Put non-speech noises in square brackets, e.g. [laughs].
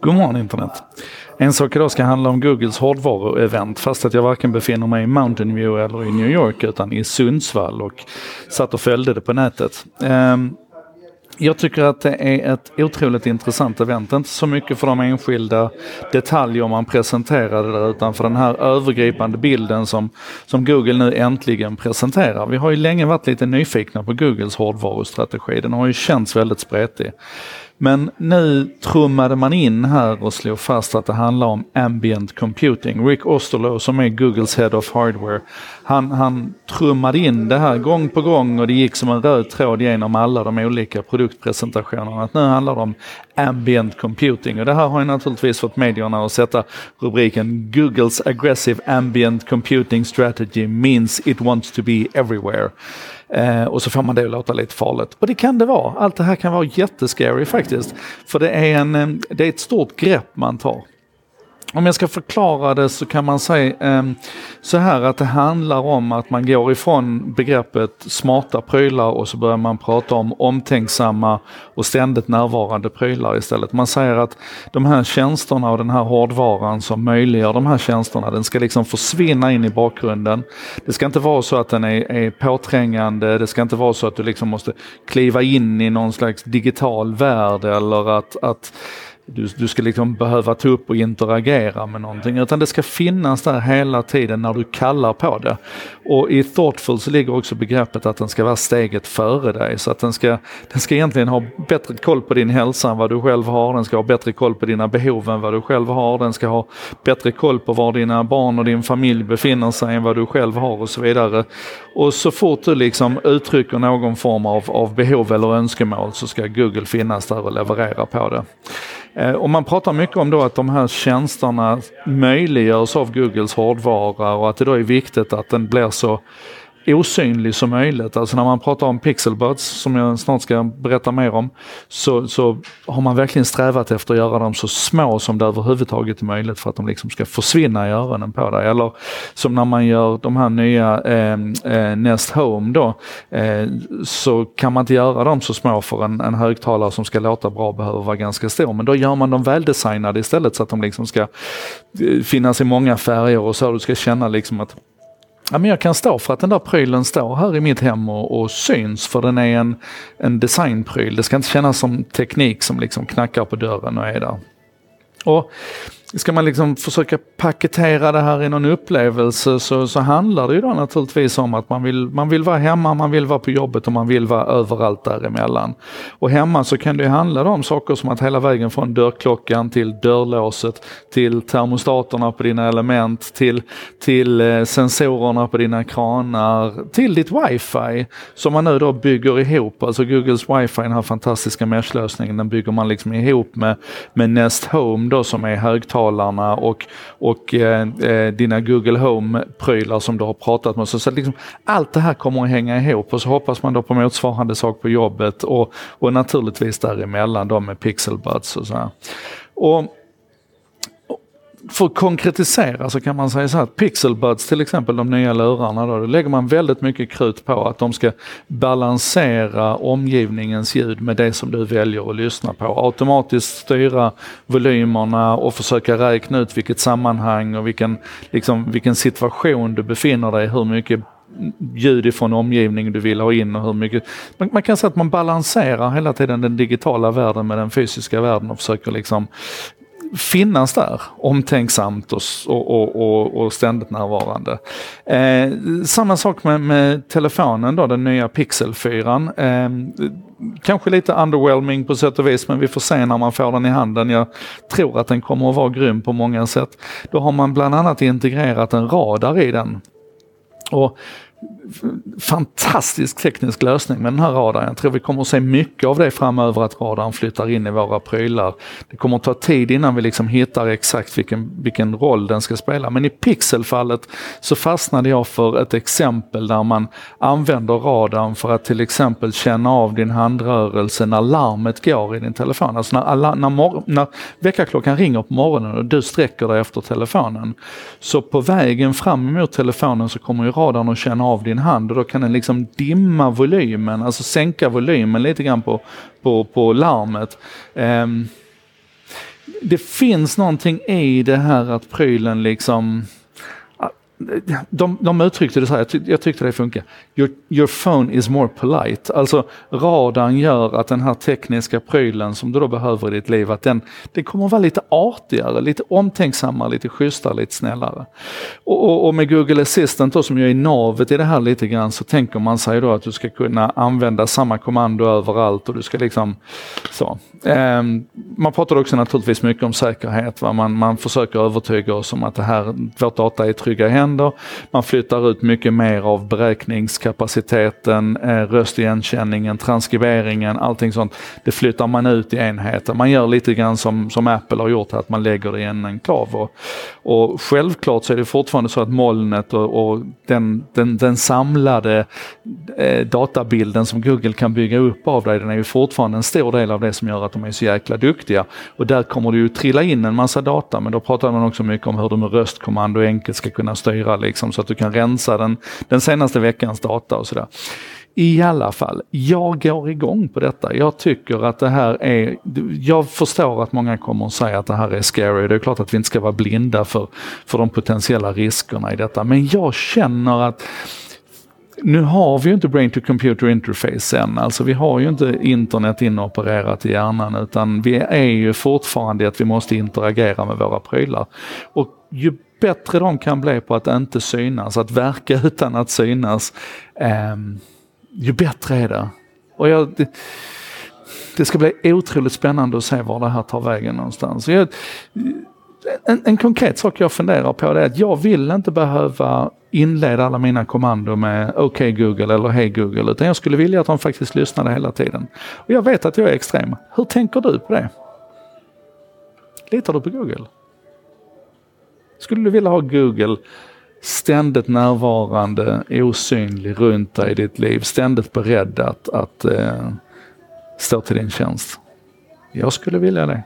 God morgon internet! En sak idag ska handla om Googles hårdvaruevent fast att jag varken befinner mig i Mountain View eller i New York utan i Sundsvall och satt och följde det på nätet. Um, jag tycker att det är ett otroligt intressant event. Inte så mycket för de enskilda detaljer man presenterade där utan för den här övergripande bilden som, som Google nu äntligen presenterar. Vi har ju länge varit lite nyfikna på Googles hårdvarustrategi. Den har ju känts väldigt spretig. Men nu trummade man in här och slog fast att det handlar om ambient computing. Rick Osterloh som är Googles Head of Hardware, han, han trummade in det här gång på gång och det gick som en röd tråd genom alla de olika produktpresentationerna. Att nu handlar det om ambient computing och det här har ju naturligtvis fått medierna att sätta rubriken Googles aggressive ambient computing strategy means it wants to be everywhere. Eh, och så får man det att låta lite farligt. Och det kan det vara. Allt det här kan vara jättescary faktiskt. För det är, en, eh, det är ett stort grepp man tar. Om jag ska förklara det så kan man säga eh, så här att det handlar om att man går ifrån begreppet smarta prylar och så börjar man prata om omtänksamma och ständigt närvarande prylar istället. Man säger att de här tjänsterna och den här hårdvaran som möjliggör de här tjänsterna, den ska liksom försvinna in i bakgrunden. Det ska inte vara så att den är, är påträngande, det ska inte vara så att du liksom måste kliva in i någon slags digital värld eller att, att du, du ska liksom behöva ta upp och interagera med någonting utan det ska finnas där hela tiden när du kallar på det. Och i Thoughtful så ligger också begreppet att den ska vara steget före dig så att den ska, den ska egentligen ha bättre koll på din hälsa än vad du själv har, den ska ha bättre koll på dina behov än vad du själv har, den ska ha bättre koll på var dina barn och din familj befinner sig än vad du själv har och så vidare. Och så fort du liksom uttrycker någon form av, av behov eller önskemål så ska Google finnas där och leverera på det. Eh, och man pratar mycket om då att de här tjänsterna möjliggörs av Googles hårdvara och att det då är viktigt att den blir så osynlig som möjligt. Alltså när man pratar om pixelbuds, som jag snart ska berätta mer om, så, så har man verkligen strävat efter att göra dem så små som det överhuvudtaget är möjligt för att de liksom ska försvinna i öronen på dig. Eller som när man gör de här nya eh, eh, Nest Home då, eh, så kan man inte göra dem så små för en, en högtalare som ska låta bra behöver vara ganska stor. Men då gör man dem väldesignade istället så att de liksom ska eh, finnas i många färger och så. Du ska känna liksom att Ja, men jag kan stå för att den där prylen står här i mitt hem och, och syns för den är en, en designpryl. Det ska inte kännas som teknik som liksom knackar på dörren och är där. Och Ska man liksom försöka paketera det här i någon upplevelse så, så handlar det ju då naturligtvis om att man vill, man vill vara hemma, man vill vara på jobbet och man vill vara överallt däremellan. Och hemma så kan det ju handla om saker som att hela vägen från dörrklockan till dörrlåset, till termostaterna på dina element, till, till eh, sensorerna på dina kranar, till ditt wifi som man nu då bygger ihop. Alltså Googles wifi, den här fantastiska meshlösningen, den bygger man liksom ihop med, med Nest Home då som är högtalarna och, och eh, eh, dina Google Home-prylar som du har pratat med. Så, så liksom, allt det här kommer att hänga ihop och så hoppas man då på motsvarande sak på jobbet och, och naturligtvis däremellan då med pixelbuds och så här. Och för att konkretisera så kan man säga så här att Pixelbuds till exempel, de nya lurarna, då, då lägger man väldigt mycket krut på att de ska balansera omgivningens ljud med det som du väljer att lyssna på. Automatiskt styra volymerna och försöka räkna ut vilket sammanhang och vilken, liksom, vilken situation du befinner dig i. hur mycket ljud ifrån omgivningen du vill ha in och hur mycket. Man, man, kan säga att man balanserar hela tiden den digitala världen med den fysiska världen och försöker liksom finnas där omtänksamt och, och, och, och ständigt närvarande. Eh, samma sak med, med, telefonen då, den nya Pixel 4. Eh, kanske lite underwhelming på sätt och vis men vi får se när man får den i handen. Jag tror att den kommer att vara grym på många sätt. Då har man bland annat integrerat en radar i den. Och fantastisk teknisk lösning med den här radarn. Jag tror vi kommer att se mycket av det framöver att radarn flyttar in i våra prylar. Det kommer att ta tid innan vi liksom hittar exakt vilken, vilken roll den ska spela. Men i pixelfallet så fastnade jag för ett exempel där man använder radarn för att till exempel känna av din handrörelse när larmet går i din telefon. Alltså när, alla, när, när väckarklockan ringer på morgonen och du sträcker dig efter telefonen. Så på vägen fram emot telefonen så kommer ju radarn att känna av din hand och då kan den liksom dimma volymen, alltså sänka volymen lite grann på, på, på larmet. Um, det finns någonting i det här att prylen liksom de, de uttryckte det så här, jag, tyck, jag tyckte det funkar. Your, your phone is more polite. Alltså radarn gör att den här tekniska prylen som du då behöver i ditt liv, att den, den kommer att vara lite artigare, lite omtänksammare, lite schysstare, lite snällare. Och, och, och, med Google Assistant då, som ju är navet i det här lite grann, så tänker man sig då att du ska kunna använda samma kommando överallt och du ska liksom så. Ehm, man pratar också naturligtvis mycket om säkerhet. Va? Man, man försöker övertyga oss om att det här, vårt data är trygga i händer. Man flyttar ut mycket mer av beräkningskapaciteten, eh, röstigenkänningen, transkriberingen, allting sånt. Det flyttar man ut i enheter. Man gör lite grann som, som Apple har gjort, att man lägger det i en enklav. Och, och självklart så är det fortfarande så att molnet och, och den, den, den samlade eh, databilden som Google kan bygga upp av dig, den är ju fortfarande en stor del av det som gör att de är så jäkla duktiga. Och där kommer det ju trilla in en massa data, men då pratar man också mycket om hur du med röstkommando enkelt ska kunna styra liksom, så att du kan rensa den, den senaste veckans data och sådär. I alla fall, jag går igång på detta. Jag tycker att det här är, jag förstår att många kommer att säga att det här är scary. Det är klart att vi inte ska vara blinda för, för de potentiella riskerna i detta. Men jag känner att nu har vi ju inte brain to computer interface än, alltså vi har ju inte internet inopererat i hjärnan utan vi är ju fortfarande att vi måste interagera med våra prylar. Och ju bättre de kan bli på att inte synas, att verka [laughs] utan att synas, eh, ju bättre är det. Och jag, det, det, ska bli otroligt spännande att se var det här tar vägen någonstans. Jag, en, en konkret sak jag funderar på är att jag vill inte behöva inleda alla mina kommandon med OK Google eller Hej Google, utan jag skulle vilja att de faktiskt lyssnade hela tiden. Och jag vet att jag är extrem. Hur tänker du på det? Litar du på Google? Skulle du vilja ha Google ständigt närvarande, osynlig runt dig i ditt liv, ständigt beredd att, att eh, stå till din tjänst? Jag skulle vilja det.